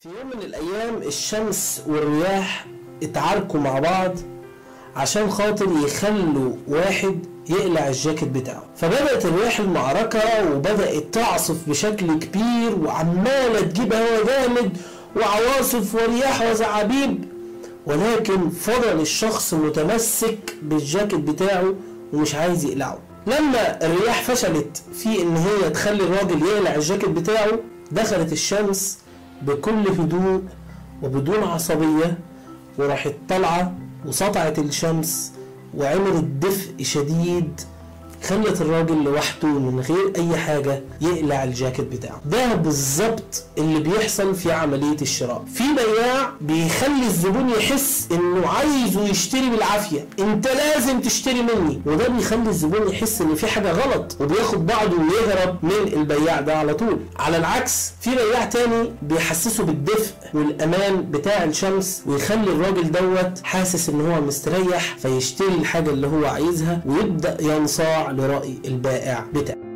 في يوم من الأيام الشمس والرياح اتعاركوا مع بعض عشان خاطر يخلوا واحد يقلع الجاكيت بتاعه. فبدأت الرياح المعركة وبدأت تعصف بشكل كبير وعمالة تجيب هوا جامد وعواصف ورياح وزعابيب. ولكن فضل الشخص متمسك بالجاكيت بتاعه ومش عايز يقلعه. لما الرياح فشلت في إن هي تخلي الراجل يقلع الجاكيت بتاعه دخلت الشمس بكل هدوء وبدون عصبية وراحت طالعة وسطعت الشمس وعملت دفء شديد خلت الراجل لوحده من غير أي حاجة يقلع الجاكيت بتاعه. ده بالظبط اللي بيحصل في عملية الشراء. في بياع بيخلي الزبون يحس إنه عايزه يشتري بالعافية. أنت لازم تشتري مني. وده بيخلي الزبون يحس إن في حاجة غلط وبياخد بعضه ويهرب من البياع ده على طول. على العكس في بياع تاني بيحسسه بالدفء والأمان بتاع الشمس ويخلي الراجل دوت حاسس إن هو مستريح فيشتري الحاجة اللي هو عايزها ويبدأ ينصاع لرأي البائع بتاعه.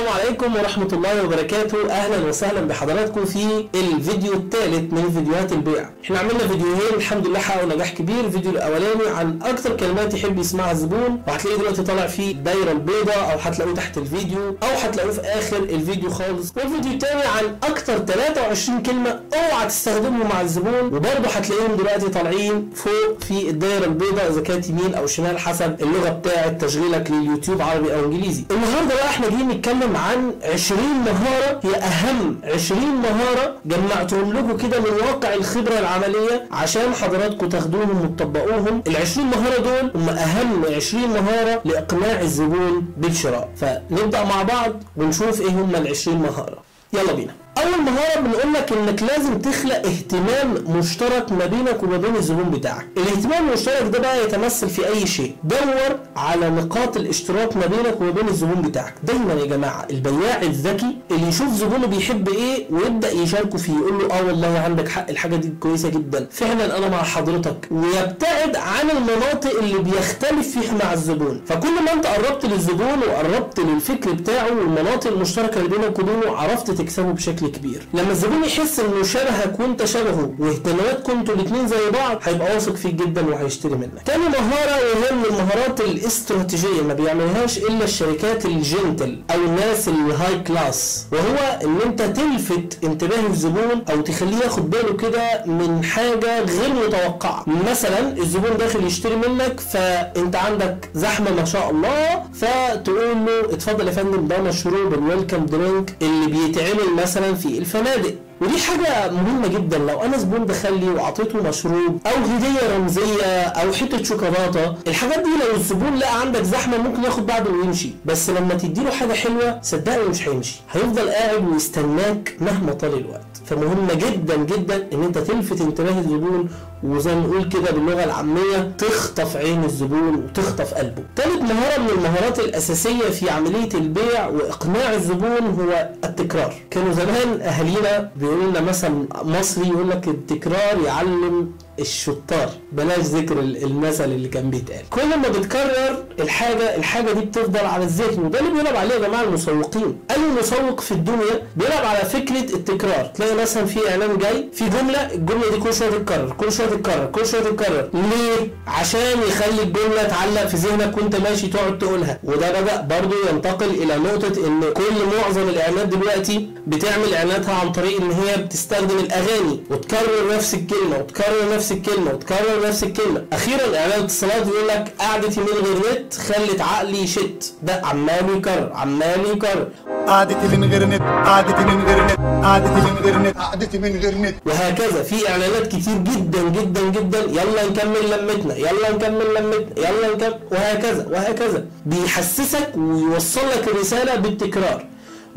السلام عليكم ورحمة الله وبركاته. أهلا وسهلا بحضراتكم في الفيديو الثالث من فيديوهات البيع. إحنا عملنا فيديوهين الحمد لله حققوا نجاح كبير. الفيديو الأولاني عن أكتر كلمات يحب يسمعها الزبون. وهتلاقيه دلوقتي طالع فيه الدايرة البيضاء أو هتلاقوه تحت الفيديو أو هتلاقوه في آخر الفيديو خالص. والفيديو الثاني عن أكتر 23 كلمة أوعى تستخدمهم مع الزبون. وبرضه هتلاقيهم دلوقتي طالعين فوق في الدايرة البيضاء إذا كانت يمين أو شمال حسب اللغة بتاعة تشغيلك لليوتيوب عربي أو إنجليزي. النهارده بقى إحنا جايين نتكلم عن 20 مهارة هي أهم 20 مهارة جمعتهم لكم كده من واقع الخبرة العملية عشان حضراتكم تاخدوهم وتطبقوهم. ال 20 مهارة دول هم أهم 20 مهارة لإقناع الزبون بالشراء. فنبدأ مع بعض ونشوف إيه هم ال 20 مهارة. يلا بينا. أول مهاره بنقول لك إنك لازم تخلق اهتمام مشترك ما بينك وما بين الزبون بتاعك. الاهتمام المشترك ده بقى يتمثل في أي شيء؟ دور على نقاط الاشتراك ما بينك وما بين الزبون بتاعك. دايما يا جماعة البياع الذكي اللي يشوف زبونه بيحب إيه ويبدأ يشاركه فيه يقول له آه والله عندك حق الحاجة دي كويسة جدا. فعلا أنا مع حضرتك. ويبتعد عن المناطق اللي بيختلف فيها مع الزبون. فكل ما أنت قربت للزبون وقربت للفكر بتاعه والمناطق المشتركة اللي بينك وبينه عرفت تكسبه بشكل كبير. لما الزبون يحس إنه شبهك وإنت شبهه واهتماماتكم أنتوا الاثنين زي بعض هيبقى واثق فيك جدا وهيشتري منك. تاني مهارة وهي من المهارات الاستراتيجية ما بيعملهاش إلا الشركات ال gentle أو الناس ال high class وهو إن أنت تلفت انتباه الزبون أو تخليه ياخد باله كده من حاجة غير متوقعة. مثلا الزبون داخل يشتري منك فأنت عندك زحمة ما شاء الله فتقول له اتفضل يا فندم ده مشروب الويلكم درينك اللي بيتعمل مثلا في الفنادق. ودي حاجة مهمة جدا. لو أنا زبون دخل لي وأعطيته مشروب أو هدية رمزية أو حتة شوكولاتة الحاجات دي لو الزبون لقى عندك زحمة ممكن ياخد بعضه ويمشي. بس لما تديله حاجة حلوة صدقني مش هيمشي. هيفضل قاعد ويستناك مهما طال الوقت. فمهمة جدا جدا إن أنت تلفت انتباه الزبون وزي ما نقول كده باللغة العامية تخطف عين الزبون وتخطف قلبه. تالت مهارة من المهارات الأساسية في عملية البيع وإقناع الزبون هو التكرار. كانوا زمان أهالينا بيقولوا لنا مثلا مصري يقول لك التكرار يعلم الشطار. بلاش ذكر المثل اللي كان بيتقال. كل ما بتكرر الحاجة الحاجة دي بتفضل على الذهن. وده اللي بيلعب عليه يا جماعة المسوقين. أي مسوق في الدنيا بيلعب على فكرة التكرار. تلاقي مثلا في إعلان جاي في جملة الجملة دي كل شوية تتكرر كل شوية تتكرر كل شوية تتكرر. ليه؟ عشان يخلي الجملة تعلق في ذهنك وانت ماشي تقعد تقولها. وده بدأ برضه ينتقل إلى نقطة إن كل معظم الإعلانات دلوقتي بتعمل إعلاناتها عن طريق إن هي بتستخدم الأغاني وتكرر نفس الكلمة وتكرر نفس الكلمة وتكرر نفس الكلمة. أخيرا إعلان الاتصالات يقول لك قعدتي من غير نت خلت عقلي يشت. ده عمال يكرر عمال يكرر. قعدتي من غير نت قعدتي من غير نت قعدتي من غير نت قعدتي من غير نت. وهكذا في إعلانات كتير جدا جدا جدا. يلا نكمل لمتنا يلا نكمل لمتنا يلا نكمل. وهكذا وهكذا. بيحسسك ويوصل لك الرساله بالتكرار.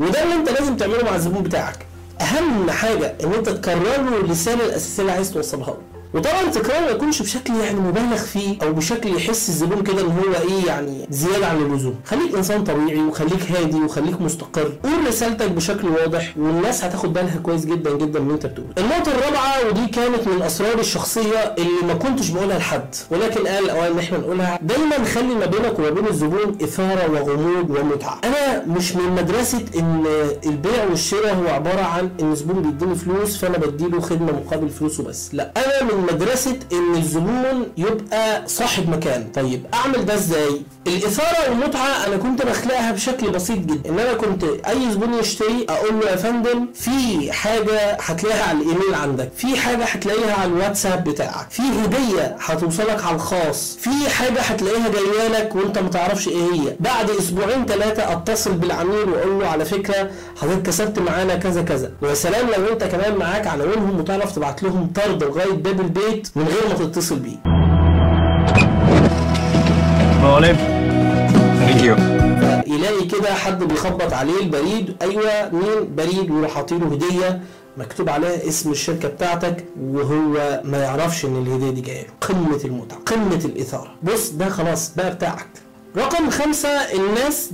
وده اللي انت لازم تعمله مع الزبون بتاعك. أهم حاجة إن انت تكرر له الرساله الاساسيه اللي عايز توصلها له وطبعا التكرار ما يكونش بشكل يعني مبالغ فيه أو بشكل يحس الزبون كده إن هو إيه يعني زيادة عن اللزوم. خليك إنسان طبيعي وخليك هادي وخليك مستقر. قول رسالتك بشكل واضح والناس هتاخد بالها كويس جدا جدا من أنت بتقول النقطة الرابعة ودي كانت من أسرار الشخصية اللي ما كنتش بقولها لحد ولكن قال الاوان إن إحنا نقولها دايما خلي ما بينك وما بين الزبون إثارة وغموض ومتعة. أنا مش من مدرسة إن البيع والشراء هو عبارة عن إن الزبون بيديني فلوس فأنا بديله خدمة مقابل فلوسه بس. لا أنا من مدرسة إن الزبون يبقى صاحب مكان. طيب أعمل ده إزاي؟ الإثارة والمتعة أنا كنت بخلقها بشكل بسيط جدا. إن أنا كنت أي زبون يشتري أقول له يا فندم في حاجة هتلاقيها على الإيميل عندك في حاجة هتلاقيها على الواتساب بتاعك في هدية هتوصلك على الخاص في حاجة هتلاقيها جاية لك وأنت ما تعرفش إيه هي. بعد أسبوعين ثلاثة أتصل بالعميل وأقول له على فكرة حضرتك كسبت معانا كذا كذا. ويا سلام لو أنت كمان معاك عناوينهم وتعرف تبعت لهم طرد لغاية باب البيت من غير ما تتصل بيه. Morning. Thank you. يلاقي كده حد بيخبط عليه البريد أيوه مين؟ بريد ويروح حاطيله هدية مكتوب عليها اسم الشركة بتاعتك وهو ما يعرفش إن الهدية دي جاية. له قمة المتعة قمة الإثارة. بص ده خلاص بقى بتاعك. رقم خمسة الناس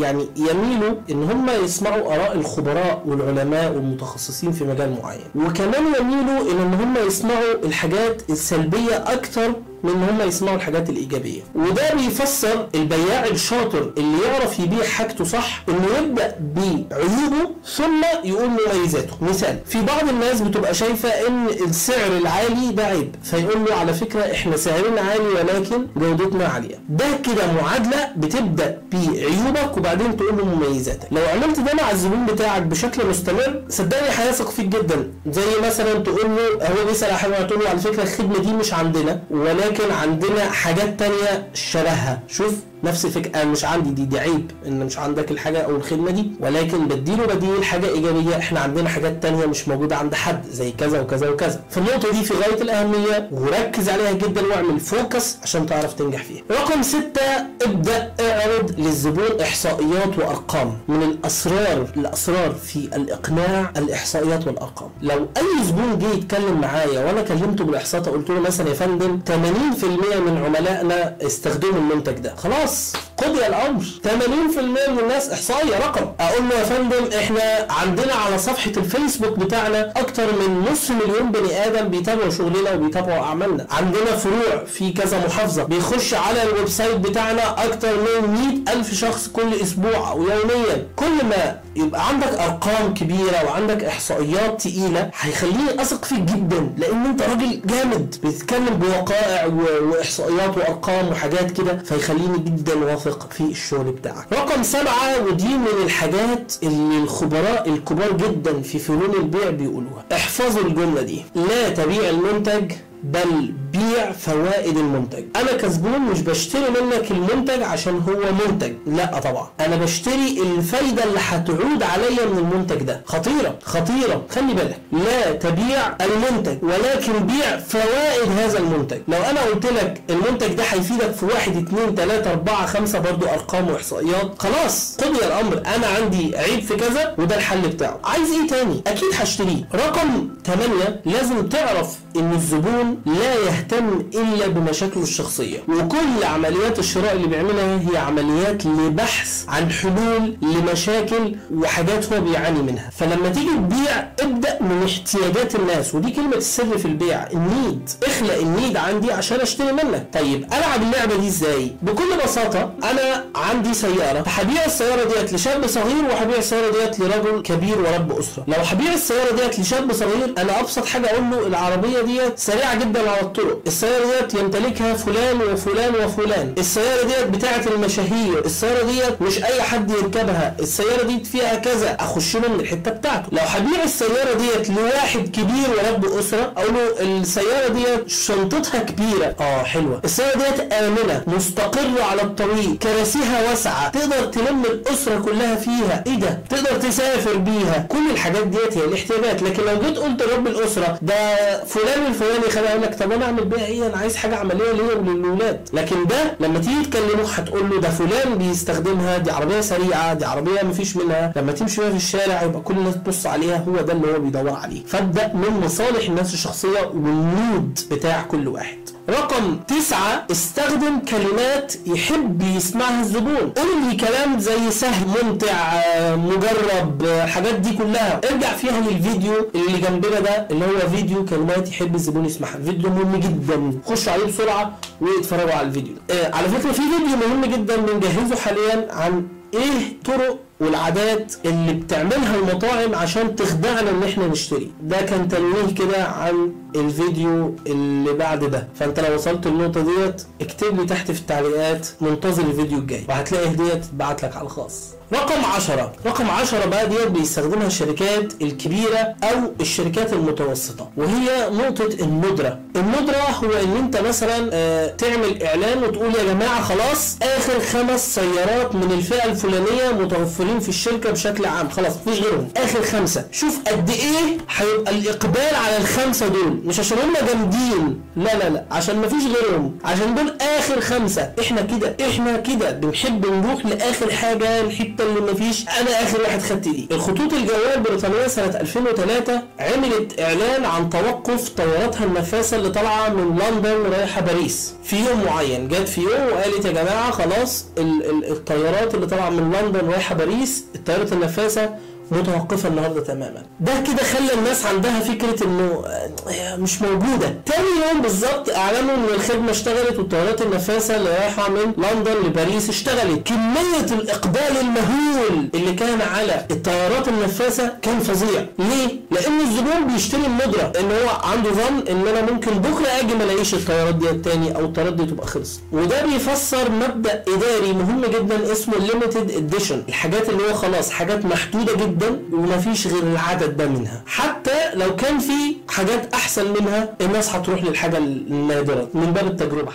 يعني يميلوا إن هم يسمعوا آراء الخبراء والعلماء والمتخصصين في مجال معين. وكمان يميلوا إن هم يسمعوا الحاجات السلبية أكتر من ان هم يسمعوا الحاجات الإيجابية. وده بيفسر البياع الشاطر اللي يعرف يبيع حاجته صح إنه يبدأ بعيوبه ثم يقول مميزاته. مثال في بعض الناس بتبقى شايفة إن السعر العالي ده عيب فيقول له على فكرة إحنا سعرنا عالي ولكن جودتنا عالية. ده كده معادلة بتبدأ بعيوبك وبعدين تقول له مميزاتك. لو عملت ده مع الزبون بتاعك بشكل مستمر صدقني هيثق فيك جدا. زي مثلا تقول له هو بيسأل حاجة تقول له على فكرة الخدمة دي مش عندنا ولكن عندنا حاجات تانية شبهها. شوف نفس أنا مش عندي دي دي عيب إن مش عندك الحاجة أو الخدمة دي. ولكن بديله بديل حاجة إيجابية إحنا عندنا حاجات تانية مش موجودة عند حد زي كذا وكذا وكذا. فالنقطه دي في غاية الأهمية وركز عليها جدا واعمل فوكس عشان تعرف تنجح فيها. رقم ستة ابدأ اعرض للزبون إحصائيات وأرقام. من الأسرار الأسرار في الإقناع الإحصائيات والأرقام. لو أي زبون جه يتكلم معايا وأنا كلمته بالإحصاءات قلت له مثلا يا فندم 80% من عملائنا استخدموا المنتج ده. خلاص قضي الأمر. 80% من الناس احصائيه رقم. أقول له يا فندم إحنا عندنا على صفحة الفيسبوك بتاعنا أكتر من نص مليون بني آدم بيتابعوا شغلنا وبيتابعوا أعمالنا. عندنا فروع في كذا محافظة. بيخش على ال website بتاعنا أكتر من 100 ألف شخص كل أسبوع أو يوميا. كل ما يبقى عندك أرقام كبيرة وعندك إحصائيات تقيلة هيخليني أثق فيك جدا لأن أنت راجل جامد بتتكلم بوقائع وإحصائيات وأرقام وحاجات كده فيخليني جدا واثق في الشغل بتاعك. رقم سبعة ودي من الحاجات اللي الخبراء الكبار جدا في فنون البيع بيقولوها. احفظوا الجملة دي. لا تبيع المنتج بل بيع فوائد المنتج. أنا كزبون مش بشتري منك المنتج عشان هو منتج. لا طبعا. أنا بشتري الفايدة اللي هتعود عليا من المنتج ده. خطيرة خطيرة. خلي بالك. لا تبيع المنتج ولكن بيع فوائد هذا المنتج. لو أنا قلت لك المنتج ده هيفيدك في واحد اتنين تلاتة أربعة خمسة برضو أرقام وإحصائيات خلاص. قضي الأمر. أنا عندي عيب في كذا وده الحل بتاعه. عايز إيه تاني؟ أكيد هشتريه. رقم 8 لازم تعرف إن الزبون لا يهتم إلا بمشاكله الشخصية. وكل عمليات الشراء اللي بيعملها هي عمليات لبحث عن حلول لمشاكل وحاجات هو بيعاني منها. فلما تيجي تبيع ابدأ من احتياجات الناس. ودي كلمة السر في البيع النيد. اخلق النيد عندي عشان اشتري منك. طيب ألعب اللعبة دي إزاي؟ بكل بساطة أنا عندي سيارة. هبيع السيارة ديت لشاب صغير وهبيع السيارة ديت لرجل كبير ورب أسرة. لو هبيع السيارة ديت لشاب صغير أنا أبسط حاجة أقول له العربية ديت سريعة جدا على الطرق. السيارة ديت يمتلكها فلان وفلان وفلان. السيارة ديت بتاعة المشاهير. السيارة ديت مش أي حد يركبها. السيارة دي فيها كذا. أخش له من الحتة بتاعته. لو هبيع السيارة ديت لواحد كبير ورب أسرة أقول له السيارة ديت شنطتها كبيرة. آه حلوة. السيارة ديت آمنة مستقرة على الطريق. كراسيها واسعة. تقدر تلم الأسرة كلها فيها. إيه ده؟ تقدر تسافر بيها. كل الحاجات ديت هي الاحتياجات. لكن لو جيت قلت لرب الأسرة ده فلان الفلاني خليني أقول لك طب أنا أعمل بيها إيه؟ أنا عايز حاجة عملية ليا وللولاد لكن ده لما تيجي تكلمه هتقول له ده فلان بيستخدمها دي عربية سريعة دي عربية مفيش منها. لما تمشي بيها في الشارع يبقى كل الناس تبص عليها هو ده اللي هو بيدور عليه. فابدا من مصالح الناس الشخصية والمود بتاع كل واحد. رقم تسعة استخدم كلمات يحب يسمعها الزبون. قول لي كلام زي سهل ممتع مجرب الحاجات دي كلها. ارجع فيها للفيديو اللي جنبنا ده اللي هو فيديو كلمات يحب الزبون يسمعها. فيديو مهم جدا. خشوا عليه بسرعة واتفرجوا على الفيديو. آه على فكرة في فيديو مهم جدا بنجهزه حاليا عن إيه طرق والعادات اللي بتعملها المطاعم عشان تخدعنا إن إحنا نشتري. ده كان تنويه كده عن الفيديو اللي بعد ده. فأنت لو وصلت النقطه ديت اكتب لي تحت في التعليقات منتظر الفيديو الجاي. وهتلاقي هديه تتبعت لك على الخاص. رقم 10 رقم 10 بقى ديت بيستخدمها الشركات الكبيرة أو الشركات المتوسطة. وهي نقطة الندرة. الندرة هو إن أنت مثلا آه، تعمل إعلان وتقول يا جماعة خلاص آخر خمس سيارات من الفئة الفلانية متوفرين في الشركة بشكل عام. خلاص مفيش غيرهم. آخر خمسة. شوف قد إيه هيبقى الإقبال على الخمسة دول. مش عشان هم جامدين. لا لا لا. عشان مفيش غيرهم. عشان دول آخر خمسة. إحنا كده إحنا كده بنحب نروح لآخر حاجة الحتة اللي مفيش. أنا آخر واحد خدت دي الخطوط الجوية البريطانية سنة 2003 عملت إعلان عن توقف طياراتها النفاثة اللي طالعة من لندن رايحة باريس. في يوم معين. جت في يوم وقالت يا جماعة خلاص ال- ال- الطيارات اللي طالعة من لندن رايحة باريس الطيارات النفاثة متوقفة النهارده تماما. ده كده خلى الناس عندها فكرة إنه آه، مش موجودة. تاني يوم بالظبط أعلنوا إن الخدمة اشتغلت والطيارات النفاثة اللي رايحة من لندن لباريس اشتغلت. كمية الإقبال المهول اللي كان على الطيارات النفاثة كان فظيع. ليه؟ لأن الزبون بيشتري الندره إن هو عنده ظن إن أنا ممكن بكرة أجي ما ألاقيش الطيارات دي تاني أو الطيارات دي تبقى خلصت. وده بيفسر مبدأ إداري مهم جدا اسمه ال limited edition الحاجات اللي هو خلاص حاجات محدودة جدا ومفيش غير العدد ده منها. حتى لو كان في حاجات أحسن منها الناس هتروح للحاجة النادرة من باب التجربة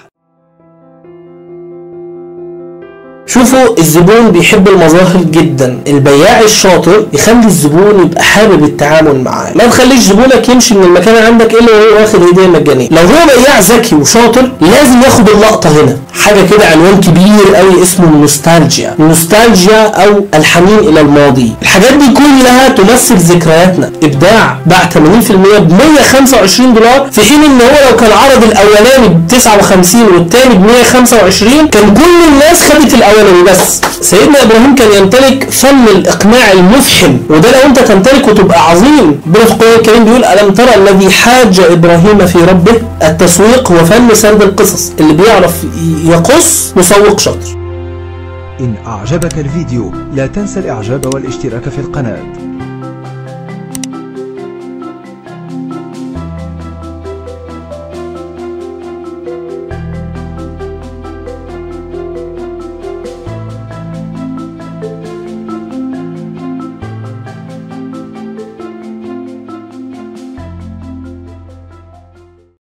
شوفوا الزبون بيحب المظاهر جدا. البياع الشاطر يخلي الزبون يبقى حابب التعامل معاه. ما تخليش زبونك يمشي من المكان عندك إلا وهو واخد هدية مجانية. لو هو بياع ذكي وشاطر لازم ياخد اللقطة هنا. حاجة كده عنوان كبير قوي اسمه النوستالجيا. النوستالجيا أو الحنين إلى الماضي. الحاجات دي كلها تمثل ذكرياتنا. إبداع باع 80% ب 125 دولار في حين إن هو لو كان عرض الأولاني ب 59 والتاني ب 125 كان كل الناس خدت الأولاني. بس سيدنا إبراهيم كان يمتلك فن الإقناع المفحم وده لو أنت تمتلكه تبقى عظيم. ربنا في القرآن الكريم بيقول ألم ترى الذي حاج إبراهيم في ربه؟ التسويق هو فن سرد القصص. اللي بيعرف يقص مسوق شاطر. إن أعجبك الفيديو لا تنسى الإعجاب والاشتراك في القناة.